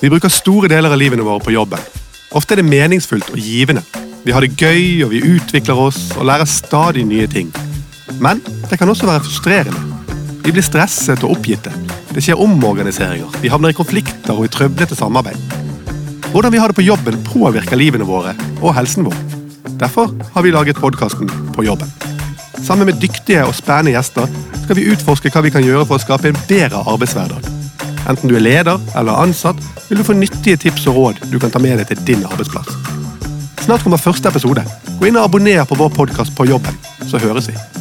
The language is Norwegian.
Vi bruker store deler av livene våre på jobben. Ofte er det meningsfullt og givende. Vi har det gøy, og vi utvikler oss og lærer stadig nye ting. Men det kan også være frustrerende. Vi blir stresset og oppgitte. Det skjer omorganiseringer, vi havner i konflikter og i trøblete samarbeid. Hvordan vi har det på jobben påvirker livene våre og helsen vår. Derfor har vi laget podkasten På jobben. Sammen med dyktige og spennende gjester skal vi utforske hva vi kan gjøre for å skape en bedre arbeidshverdag. Enten du er leder eller ansatt, vil du få nyttige tips og råd du kan ta med deg til din arbeidsplass. Snart kommer første episode. Gå inn og abonner på vår podkast på jobben, så høres vi.